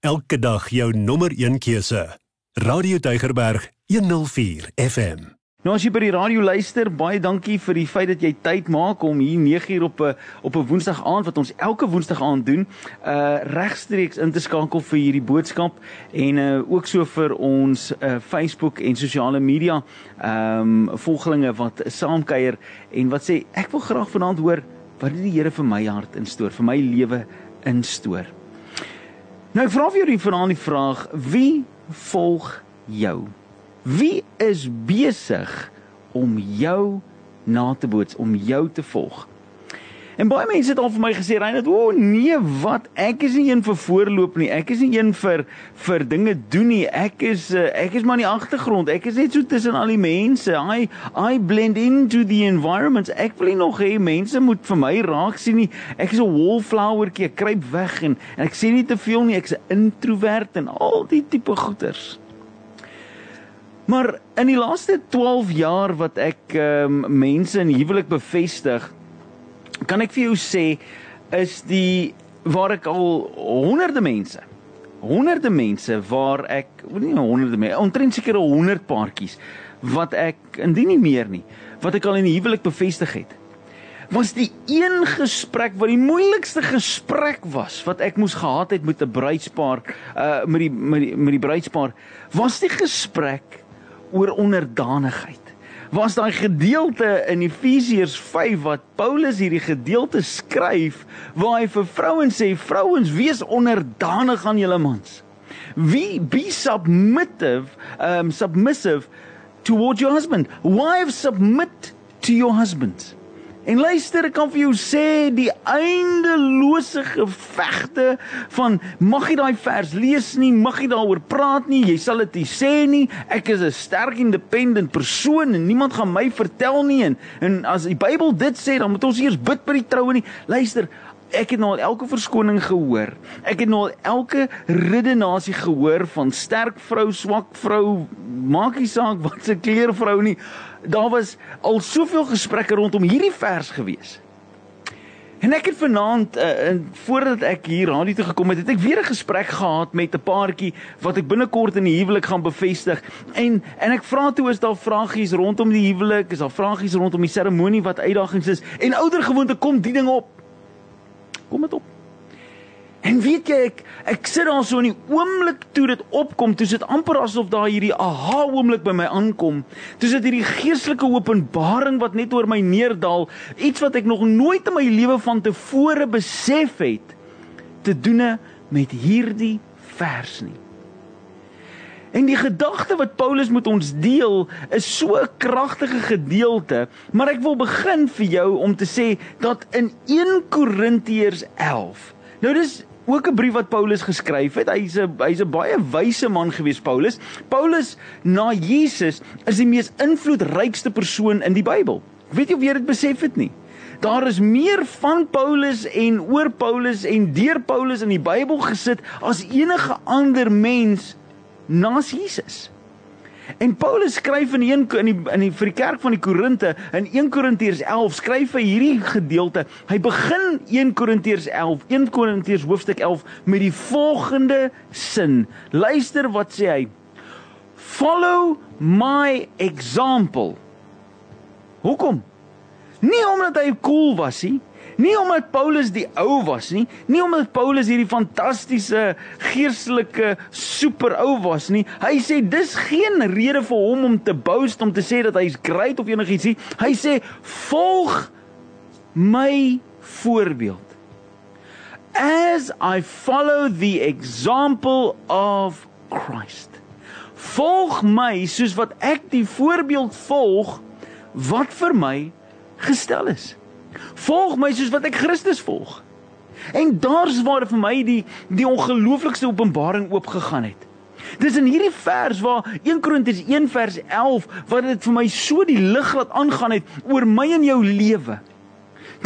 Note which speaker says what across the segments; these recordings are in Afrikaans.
Speaker 1: Elke dag jou nommer 1 keuse. Radio Deugerberg 104 FM.
Speaker 2: Nou as jy by die radio luister, baie dankie vir die feit dat jy tyd maak om hier 9uur op 'n op 'n Woensdag aand wat ons elke Woensdag aand doen, uh regstreeks in te skakel vir hierdie boodskap en uh ook so vir ons uh Facebook en sosiale media ehm um, volgelinge wat saamkuier en wat sê ek wil graag vanaand hoor wat die Here vir my hart instoor, vir my lewe instoor. Nou vra vir julle vanaand die vraag: Wie volg jou? Wie is besig om jou na te boots, om jou te volg? En baie mense het al vir my gesê, "Reinhard, o oh, nee, wat? Ek is nie een vir voorloop nie. Ek is nie een vir vir dinge doen nie. Ek is uh, ek is maar in die agtergrond. Ek is net so tussen al die mense. I I blend into the environment. Ek wil nie nog hê mense moet vir my raak sien nie. Ek is 'n wallflowertjie. Ek kruip weg en en ek sê nie te veel nie. Ek's 'n introwert en al die tipe goeters." Maar in die laaste 12 jaar wat ek um, mense in huwelik bevestig, kan ek vir jou sê is die waar ek al honderde mense honderde mense waar ek nie honderde mense omtrent seker 100 paartjies wat ek indien nie meer nie wat ek al in die huwelik bevestig het was die een gesprek wat die moeilikste gesprek was wat ek moes gehad het met 'n bruidspaar uh met die met die met die bruidspaar was die gesprek oor onderdanigheid was daai gedeelte in Efesiërs 5 wat Paulus hierdie gedeelte skryf waar hy vir vrouens sê vrouens wees onderdanig aan julle mans. Wie be submissive um submissive towards your husband. Wives submit to your husbands. En luister, ek kan vir jou sê die eindelose gevegte van mag jy daai vers lees nie, mag jy daaroor praat nie, jy sal dit nie sê nie. Ek is 'n sterk independent persoon en niemand gaan my vertel nie en, en as die Bybel dit sê, dan moet ons eers bid by die troue nie. Luister, ek het nou al elke verskoning gehoor. Ek het nou al elke redenasie gehoor van sterk vrou, swak vrou, maak nie saak wat se kleur vrou nie. Daar was al soveel gesprekke rondom hierdie vers gewees. En ek het vanaand uh, voordat ek hier radio toe gekom het, het ek weer 'n gesprek gehad met 'n paartjie wat ek binnekort in die huwelik gaan bevestig. En en ek vra toe is daar vragies rondom die huwelik, is daar vragies rondom die seremonie wat uitdagings is en ouer gewoonte kom die ding op. Kom dit op. En weet jy ek ek sit daar so in die oomblik toe dit opkom, toe sit amper asof daar hierdie aha oomblik by my aankom. Toe sit hierdie geestelike openbaring wat net oor my neerdal, iets wat ek nog nooit in my lewe van tevore besef het te doene met hierdie vers nie. En die gedagte wat Paulus met ons deel is so 'n kragtige gedeelte, maar ek wil begin vir jou om te sê dat in 1 Korintiërs 11. Nou dis ook 'n brief wat Paulus geskryf het. Hy's 'n hy's 'n baie wyse man gewees Paulus. Paulus na Jesus is die mees invloedrykste persoon in die Bybel. Weet jy of jy dit besef het nie? Daar is meer van Paulus en oor Paulus en deur Paulus in die Bybel gesit as enige ander mens na Jesus. En Paulus skryf in die in die in die vir die kerk van die Korinte in 1 Korintiërs 11 skryf hy hierdie gedeelte. Hy begin 1 Korintiërs 11, 1 Korintiërs hoofstuk 11 met die volgende sin. Luister wat sê hy? Follow my example. Hoekom? Nie omdat hy cool was nie, Nie omdat Paulus die ou was nie, nie omdat Paulus hierdie fantastiese geestelike super ou was nie. Hy sê dis geen rede vir hom om te boast om te sê dat hy's great of enigiets nie. Hy sê volg my voorbeeld. As I follow the example of Christ. Volg my soos wat ek die voorbeeld volg wat vir my gestel is. Volg my soos wat ek Christus volg. En daar's waar vir my die die ongelooflikste openbaring oopgegaan het. Dis in hierdie vers waar 1 Korintiërs 1 vers 11 wat dit vir my so die lig laat aangaan het oor my en jou lewe.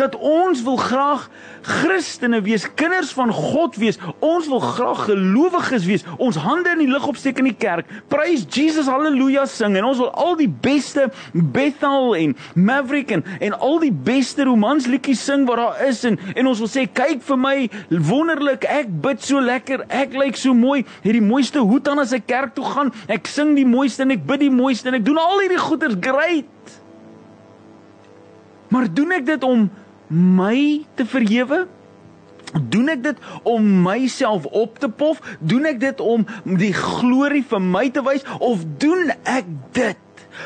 Speaker 2: Dat ons wil graag Christene wees, kinders van God wees. Ons wil graag gelowiges wees. Ons hande in die lug opsteek in die kerk. Prys Jesus, haleluja sing en ons wil al die beste Bethel en Maverick en en al die beste romansliedjies sing wat daar is en en ons wil sê kyk vir my wonderlik, ek bid so lekker, ek lyk so mooi, het die mooiste hoed aan as ek kerk toe gaan. Ek sing die mooiste en ek bid die mooiste en ek doen al hierdie goeders great. Maar doen ek dit om my te verhewe? Doen ek dit om myself op te pof? Doen ek dit om die glorie vir my te wys of doen ek dit?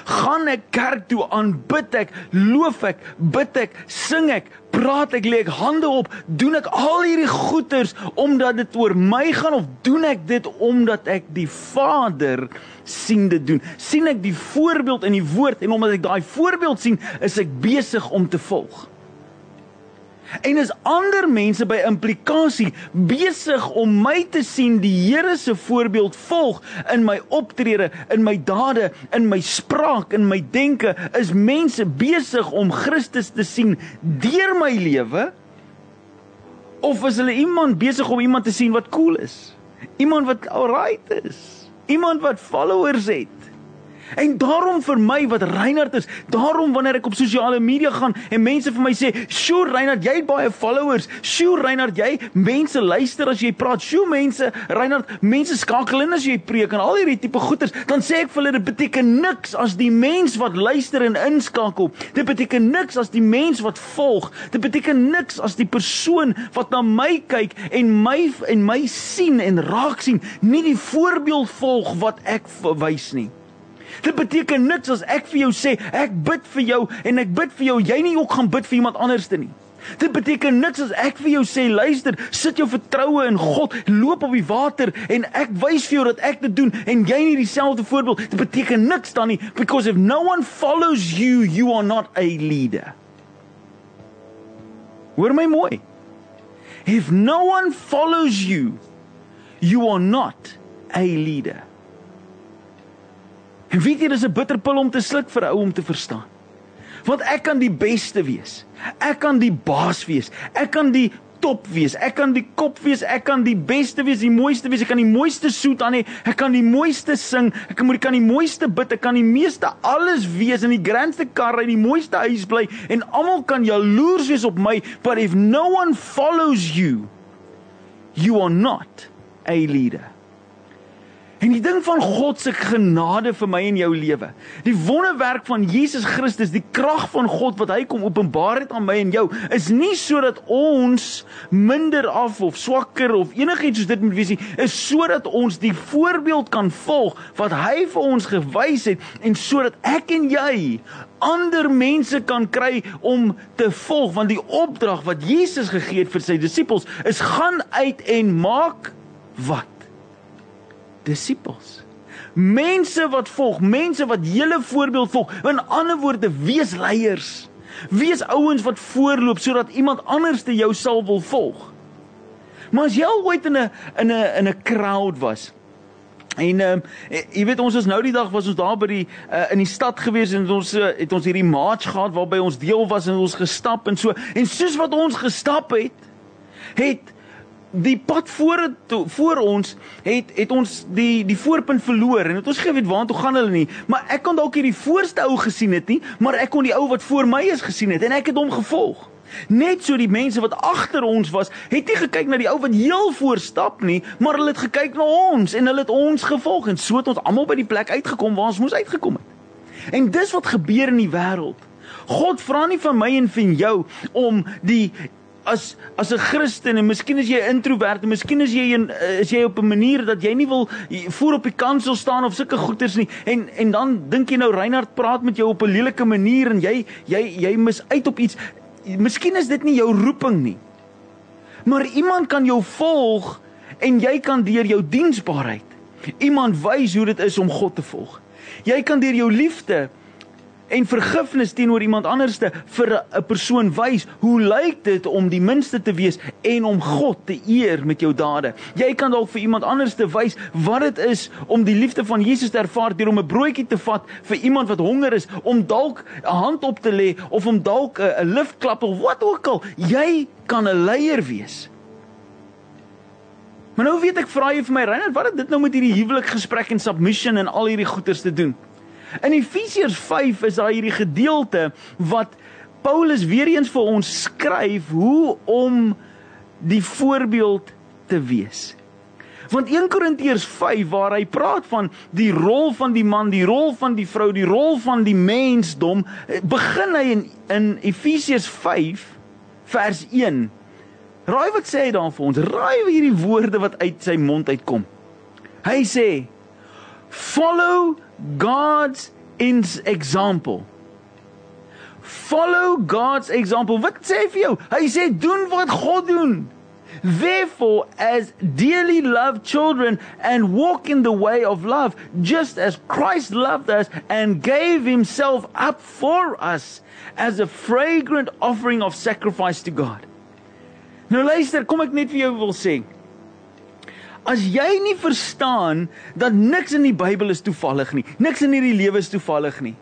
Speaker 2: Gaan ek kerk toe aanbid ek, loof ek, bid ek, sing ek, praat ek, lê ek hande op, doen ek al hierdie goeters omdat dit oor my gaan of doen ek dit omdat ek die Vader sien dit doen? sien ek die voorbeeld in die woord en omdat ek daai voorbeeld sien, is ek besig om te volg? En is ander mense by implikasie besig om my te sien die Here se voorbeeld volg in my optrede, in my dade, in my spraak, in my denke, is mense besig om Christus te sien deur my lewe? Of is hulle iemand besig om iemand te sien wat cool is? Iemand wat alright is? Iemand wat followers het? En daarom vir my wat Reinhard is, daarom wanneer ek op sosiale media gaan en mense vir my sê, "Sjoe Reinhard, jy het baie followers. Sjoe Reinhard, jy mense luister as jy praat. Sjoe mense, Reinhard, mense skakel in as jy preek en al hierdie tipe goeters." Dan sê ek vir hulle dit beteken niks as die mens wat luister en inskakel. Dit beteken niks as die mens wat volg. Dit beteken niks as die persoon wat na my kyk en my en my sien en raak sien, nie die voorbeeld volg wat ek wys nie. Dit beteken niks as ek vir jou sê ek bid vir jou en ek bid vir jou jy nie ook gaan bid vir iemand anderste nie. Dit beteken niks as ek vir jou sê luister, sit jou vertroue in God, loop op die water en ek wys vir jou dat ek dit doen en jy nie dieselfde voorbeeld. Dit beteken niks dan nie because if no one follows you, you are not a leader. Hoor my mooi. If no one follows you, you are not a leader. En weet jy dis 'n bitterpil om te sluk vir 'n ou om te verstaan. Want ek kan die beste wees. Ek kan die baas wees. Ek kan die top wees. Ek kan die kop wees. Ek kan die beste wees, die mooiste wees. Ek kan die mooiste soet aan hê. Ek kan die mooiste sing. Ek moet kan die mooiste bid. Ek kan die meeste alles wees in die grandste kar en die mooiste huis bly en almal kan jaloers wees op my, but if no one follows you, you are not a leader. En die ding van God se genade vir my en jou lewe. Die wonderwerk van Jesus Christus, die krag van God wat hy kom openbaar het aan my en jou, is nie sodat ons minder af of swakker of enigiets soos dit moet wees nie, is sodat ons die voorbeeld kan volg wat hy vir ons gewys het en sodat ek en jy ander mense kan kry om te volg want die opdrag wat Jesus gegee het vir sy disippels is gaan uit en maak wat disippels. Mense wat volg, mense wat julle voorbeeld volg. In ander woorde, wees leiers. Wees ouens wat voorloop sodat iemand anders te jou sal wil volg. Maar as jy al ooit in 'n in 'n in 'n crowd was, En ehm um, jy weet ons is nou die dag was ons daar by die uh, in die stad gewees en ons uh, het ons hierdie march gehad waarby ons deel was en ons gestap en so en soos wat ons gestap het het die pad voor toe, voor ons het het ons die die voorpunt verloor en het ons geweet waartoe gaan hulle nie. Maar ek kon dalk hierdie voorste ou gesien het nie maar ek kon die ou wat voor my is gesien het en ek het hom gevolg. Net so die mense wat agter ons was het nie gekyk na die ou wat heel voor stap nie maar hulle het gekyk na ons en hulle het ons gevolg en so het ons almal by die plek uitgekom waar ons moes uitgekom het. En dis wat gebeur in die wêreld God vra nie van my en van jou om die as as 'n Christen en miskien is jy 'n introwert en miskien is jy een is jy op 'n manier dat jy nie wil voor op die kansel staan of sulke goeters nie. En en dan dink jy nou Reinhard praat met jou op 'n lelike manier en jy jy jy mis uit op iets. Miskien is dit nie jou roeping nie. Maar iemand kan jou volg en jy kan deur jou diensbaarheid iemand wys hoe dit is om God te volg. Jy kan deur jou liefde en vergifnis teenoor iemand anderste vir 'n persoon wys, hoe lyk dit om die minste te wees en om God te eer met jou dade? Jy kan dalk vir iemand anderste wys wat dit is om die liefde van Jesus te ervaar deur om 'n broodjie te vat vir iemand wat honger is, om dalk 'n hand op te lê of om dalk 'n liftklap of wat ook al. Jy kan 'n leier wees. Maar nou weet ek vra jy vir my Reinhard, wat het dit nou met hierdie huwelikgesprek en submission en al hierdie goeters te doen? In Efesiërs 5 is daar hierdie gedeelte wat Paulus weer eens vir ons skryf hoe om die voorbeeld te wees. Want 1 Korintiërs 5 waar hy praat van die rol van die man, die rol van die vrou, die rol van die mensdom, begin hy in in Efesiërs 5 vers 1. Raai wat sê hy dan vir ons? Raai hierdie woorde wat uit sy mond uitkom. Hy sê follow God's example. Follow God's example. Wat sê hy vir jou? Hy sê doen wat God doen. Therefore, as dearly loved children, and walk in the way of love, just as Christ loved us and gave himself up for us as a fragrant offering of sacrifice to God. Nou luister, kom ek net vir jou wil sê. As jy nie verstaan dat niks in die Bybel is toevallig nie, niks in hierdie lewe is toevallig nie.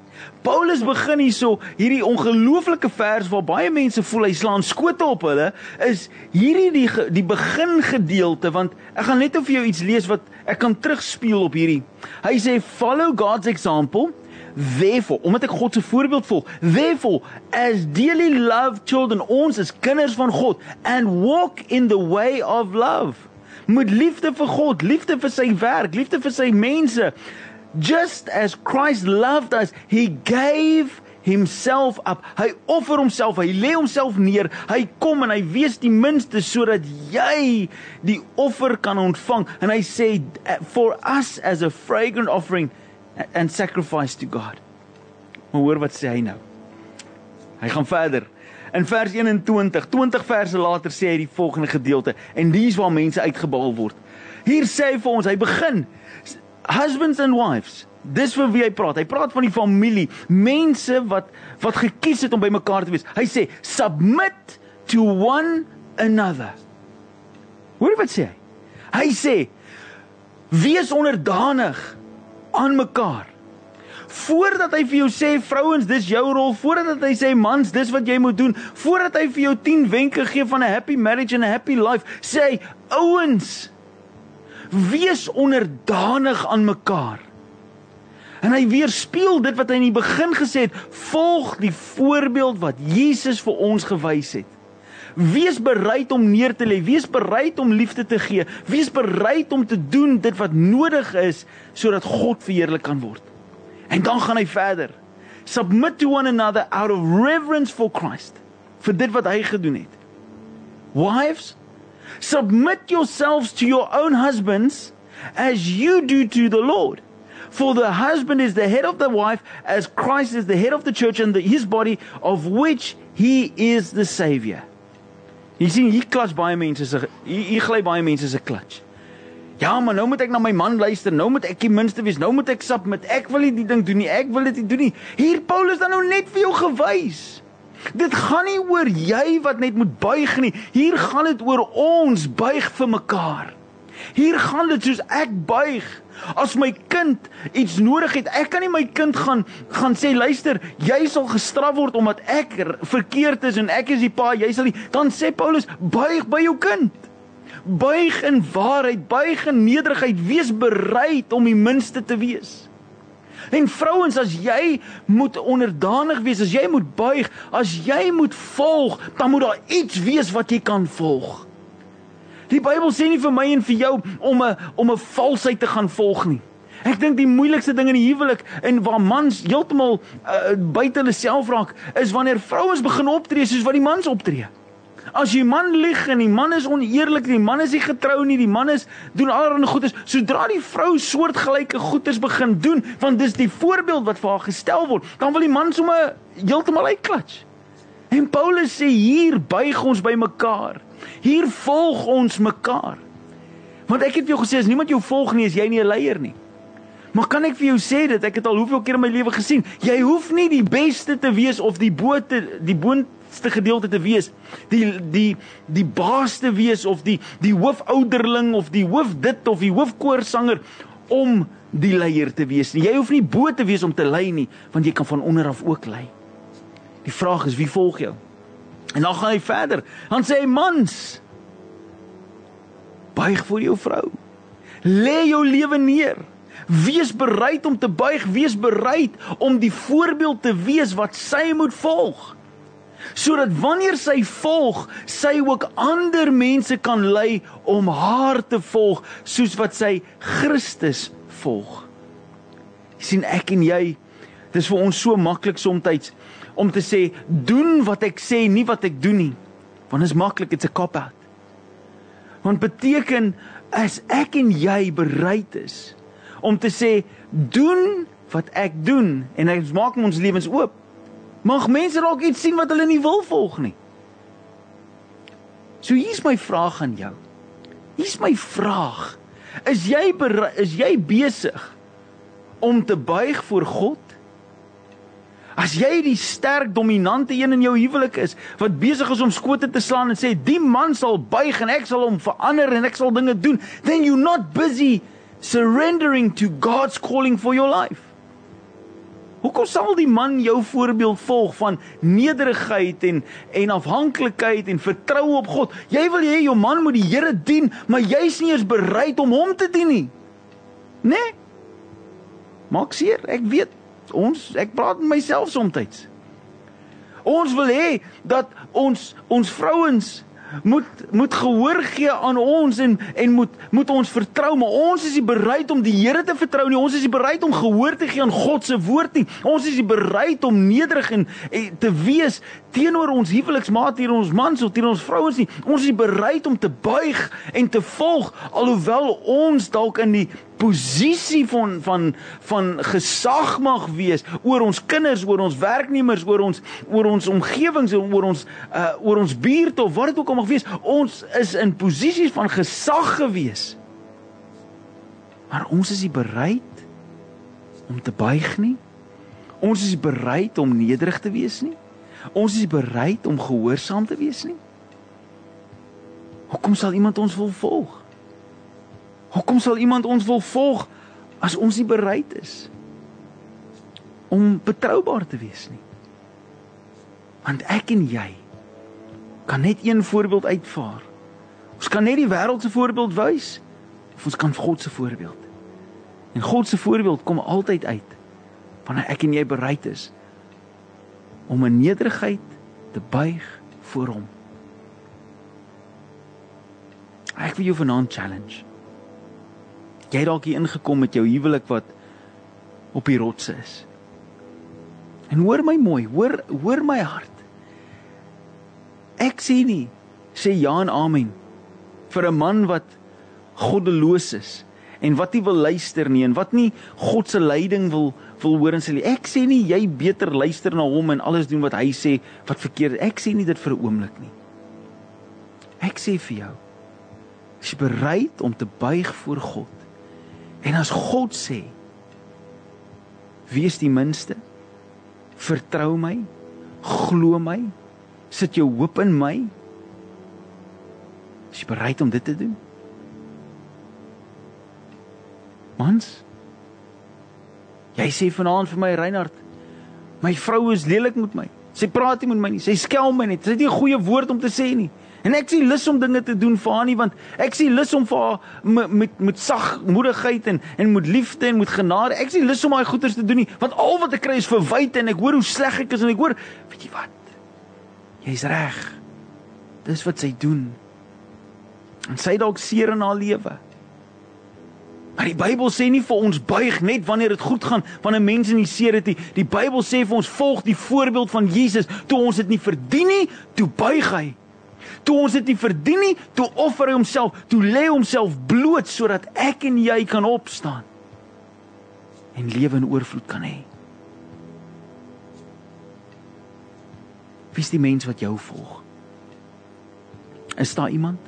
Speaker 2: Paulus begin hierso hierdie ongelooflike vers waar baie mense voel hy slaan skote op hulle is hierdie die die begin gedeelte want ek gaan net vir jou iets lees wat ek kan terugspeel op hierdie. Hy sê follow God's example Therefore, omdat ek God se voorbeeld volg, therefore as dearly loved children ons is kinders van God and walk in the way of love moet liefde vir God, liefde vir sy werk, liefde vir sy mense. Just as Christ loved us, he gave himself up. Hy offer homself, hy lê homself neer. Hy kom en hy wees die minste sodat jy die offer kan ontvang. En hy sê for us as a fragrant offering and sacrifice to God. Maar hoor wat sê hy nou? Hy gaan verder. In vers 21, 20 verse later sê hy die volgende gedeelte en dis waar mense uitgebaal word. Hier sê hy vir ons, hy begin husbands and wives. Dis vir wie hy praat. Hy praat van die familie, mense wat wat gekies het om by mekaar te wees. Hy sê submit to one another. Hoor wat sê hy? Hy sê wees onderdanig aan mekaar voordat hy vir jou sê vrouens dis jou rol. Voordat hy sê mans dis wat jy moet doen. Voordat hy vir jou 10 wenke gee van 'n happy marriage and a happy life sê hy ouens wees onderdanig aan mekaar. En hy weerspieël dit wat hy in die begin gesê het. Volg die voorbeeld wat Jesus vir ons gewys het. Wees bereid om neer te lê, wees bereid om liefde te gee, wees bereid om te doen dit wat nodig is sodat God verheerlik kan word. En dan gaan hy verder. Submit to one another out of reverence for Christ. vir dit wat hy gedoen het. Wives, submit yourselves to your own husbands as you do to the Lord. For the husband is the head of the wife as Christ is the head of the church and the, his body of which he is the savior. Jy sien hier klats baie mense se hier gly baie mense se klats. Ja, maar nou moet ek na my man luister. Nou moet ek die minste wees. Nou moet ek sap met ek wil nie die ding doen nie. Ek wil dit nie doen nie. Hier Paulus dan nou net vir jou gewys. Dit gaan nie oor jy wat net moet buig nie. Hier gaan dit oor ons buig vir mekaar. Hier gaan dit soos ek buig. As my kind iets nodig het, ek kan nie my kind gaan gaan sê luister, jy sal gestraf word omdat ek verkeerd is en ek is die pa, jy sal nie. Dan sê Paulus, buig by jou kind buig in waarheid, buig in nederigheid, wees bereid om die minste te wees. En vrouens, as jy moet onderdanig wees, as jy moet buig, as jy moet volg, dan moet daar iets wees wat jy kan volg. Die Bybel sê nie vir my en vir jou om 'n om 'n valsheid te gaan volg nie. Ek dink die moeilikste ding in die huwelik en waar mans heeltemal uh, buite hulle self raak, is wanneer vrouens begin optree soos wat die mans optree. As die man lieg en die man is oneerlik, die man is nie getrou nie, die man is doen allerlei goedes, sodra die vrou soortgelyke goedes begin doen, want dis die voorbeeld wat vir haar gestel word, dan wil die man sommer heeltemal uitklats. En Paulus sê hier buig ons by mekaar. Hier volg ons mekaar. Want ek het jou gesê as niemand jou volg nie, is jy nie 'n leier nie. Maar kan ek vir jou sê dit ek het al hoeveel keer in my lewe gesien, jy hoef nie die beste te wees of die bo te die boonste gedeelte te wees, die die die baas te wees of die die hoofouderling of die hoof dit of die hoofkoorsanger om die leier te wees nie. Jy hoef nie bo te wees om te lei nie, want jy kan van onder af ook lei. Die vraag is wie volg jou? En dan gaan hy verder. Dan sê hy mans buig vir jou vrou. Lê jou lewe neer. Wees bereid om te buig, wees bereid om die voorbeeld te wees wat sy moet volg. Sodat wanneer sy volg, sy ook ander mense kan lei om haar te volg soos wat sy Christus volg. Jy sien ek en jy, dis vir ons so maklik soms om te sê doen wat ek sê, nie wat ek doen nie. Want dit is maklik, dit's 'n cop out. Want beteken as ek en jy bereid is om te sê doen wat ek doen en ek maak ons lewens oop. Mag mense dalk iets sien wat hulle nie wil volg nie. So hier's my vraag aan jou. Hier's my vraag. Is jy is jy besig om te buig voor God? As jy die sterk dominante een in jou huwelik is wat besig is om skote te slaan en sê die man sal buig en ek sal hom verander en ek sal dinge doen, then you not busy surrendering to God's calling for your life. Hoekom sal die man jou voorbeeld volg van nederigheid en en afhanklikheid en vertroue op God? Jy wil hê jou man moet die Here dien, maar jy's nie eens bereid om hom te dien nie. Né? Nee? Maak seer, ek weet. Ons ek praat met myself soms. Ons wil hê dat ons ons vrouens moet moet gehoor gee aan ons en en moet moet ons vertrou maar ons is nie bereid om die Here te vertrou nie. Ons is nie bereid om gehoor te gee aan God se woord nie. Ons is nie bereid om nederig en, en te wees teenoor ons huweliksmaat hier ons mans of teenoor ons vrouens nie. Ons is nie bereid om te buig en te volg alhoewel ons dalk in die posisie van van van gesag mag wees oor ons kinders, oor ons werknemers, oor ons oor ons omgewings en oor ons uh oor ons buurt of wat dit ook al mag wees. Ons is in posisies van gesag gewees. Maar ons is nie bereid om te buig nie. Ons is bereid om nederig te wees nie. Ons is bereid om gehoorsaam te wees nie. Hoekom sal iemand ons wil volg? Hoekom sal iemand ons wil volg as ons nie bereid is om betroubaar te wees nie? Want ek en jy kan net een voorbeeld uitvaar. Ons kan net die wêreld se voorbeeld wys of ons kan God se voorbeeld. En God se voorbeeld kom altyd uit wanneer ek en jy bereid is om 'n nederigheid te buig voor hom. Ek wil jou vanaand challenge jy dalk hier ingekom met jou huwelik wat op die rotse is. En hoor my mooi, hoor hoor my hart. Ek sê nie sê ja en amen vir 'n man wat goddeloos is en wat nie wil luister nie en wat nie God se leiding wil wil hoor en sê ek sê nie jy beter luister na hom en alles doen wat hy sê wat verkeerd ek sê nie dit vir 'n oomblik nie ek sê vir jou as jy bereid om te buig voor God En as God sê: "Wees die minste. Vertrou my. Glo my. Sit jou hoop in my." Is jy bereid om dit te doen? Mans. Jy sê vanaand vir my Reinhard, my vrou is lelik met my. Sy praat nie met my nie. Sy skel my net. Sy het nie 'n goeie woord om te sê nie. En ek sien lus om dinge te doen vir haar nie want ek sien lus om vir haar met met sagmoedigheid en en met liefde en met genade. Ek sien lus om daai goeders te doen nie want al wat ek kry is verwyte en ek hoor hoe sleg ek is en ek hoor weet jy wat? Jy's reg. Dis wat sy doen. En sy dalk seer in haar lewe. Maar die Bybel sê nie vir ons buig net wanneer dit goed gaan, wanneer mense nie seer het nie. Die Bybel sê vir ons volg die voorbeeld van Jesus. Toe ons dit nie verdien nie, toe buig hy. Toe ons dit nie verdien nie, toe offer hy homself, toe lê homself bloot sodat ek en jy kan opstaan en lewe in oorvloed kan hê. Wie is die mens wat jou volg? Is daar iemand?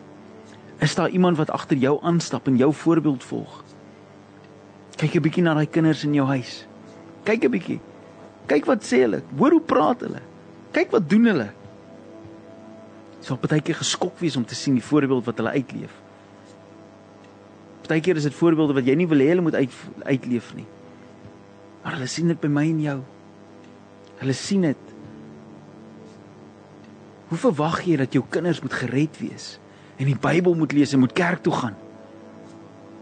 Speaker 2: Is daar iemand wat agter jou aanstap en jou voorbeeld volg? Kyk 'n bietjie na daai kinders in jou huis. Kyk 'n bietjie. Kyk wat sê hulle. Hoor hoe praat hulle. Kyk wat doen hulle. Sal baie keer geskok wees om te sien die voorbeeld wat hulle uitleef. Baie keer is dit voorbeelde wat jy nie wil hê hulle moet uit, uitleef nie. Maar hulle sien dit by my en jou. Hulle sien dit. Hoe verwag jy dat jou kinders moet gered wees en die Bybel moet lees en moet kerk toe gaan?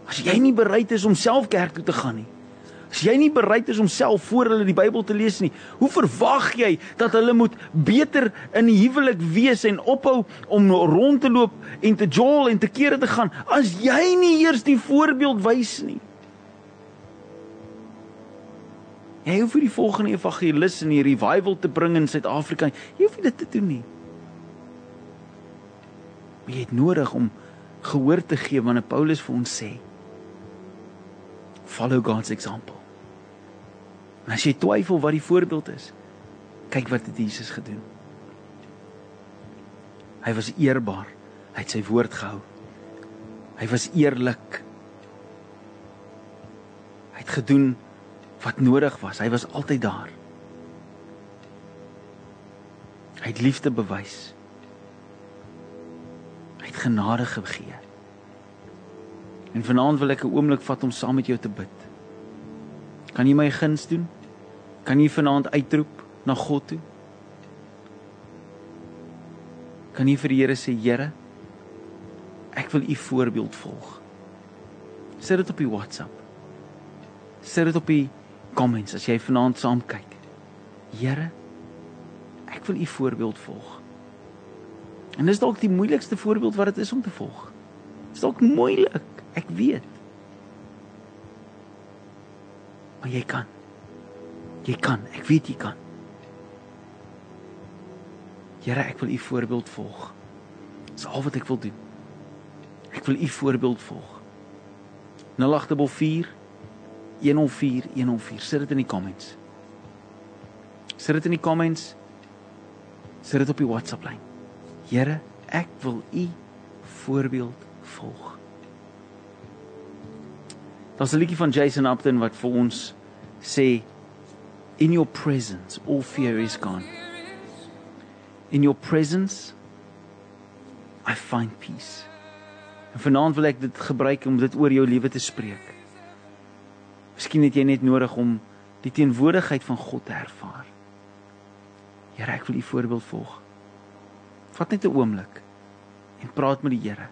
Speaker 2: As jy nie bereid is om self kerk toe te gaan nie. As jy nie bereid is om self voor hulle die Bybel te lees nie, hoe verwag jy dat hulle moet beter in die huwelik wees en ophou om rond te loop en te jol en te kere te gaan as jy nie eers die voorbeeld wys nie? Jy hoef nie die volgende evangelis in die revival te bring in Suid-Afrika. Jy hoef dit te doen nie. Maar jy het nodig om gehoor te gee wanneer Paulus vir ons sê follow God's example. En as jy twyfel wat die voorbeeld is, kyk wat het Jesus gedoen. Hy was eerbaar. Hy het sy woord gehou. Hy was eerlik. Hy het gedoen wat nodig was. Hy was altyd daar. Hy het liefde bewys. Hy het genade gegee. En vanaand wil ek 'n oomblik vat om saam met jou te bid. Kan jy my guns doen? Kan jy vanaand uitroep na God toe? Kan jy vir die Here sê, Here, ek wil u voorbeeld volg. Sit dit op die WhatsApp. Sit dit op die comments as jy vanaand saam kyk. Here, ek wil u voorbeeld volg. En dis dalk die moeilikste voorbeeld wat dit is om te volg. Dis dalk moeilik. Ek weet. Maar jy kan. Jy kan. Ek weet jy kan. Here, ek wil u voorbeeld volg. Dis al wat ek wil doen. Ek wil u voorbeeld volg. 084 104 104. Sit dit in die comments. Sit dit in die comments. Sit dit op die WhatsApp lyn. Here, ek wil u voorbeeld volg. Daar's 'n liedjie van Jason Upton wat vir ons sê in your presence all fear is gone. In your presence I find peace. En vanaand wil ek dit gebruik om dit oor jou lewe te spreek. Miskien het jy net nodig om die teenwoordigheid van God te ervaar. Here, ek wil u voorbeeld volg. Vat net 'n oomblik en praat met die Here.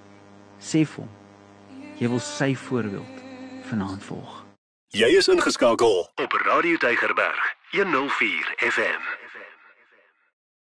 Speaker 2: Sê vir hom jy wil sy voorbeeld vanaand volg.
Speaker 1: Jy is ingeskakel op Radio Tygerberg 104 FM.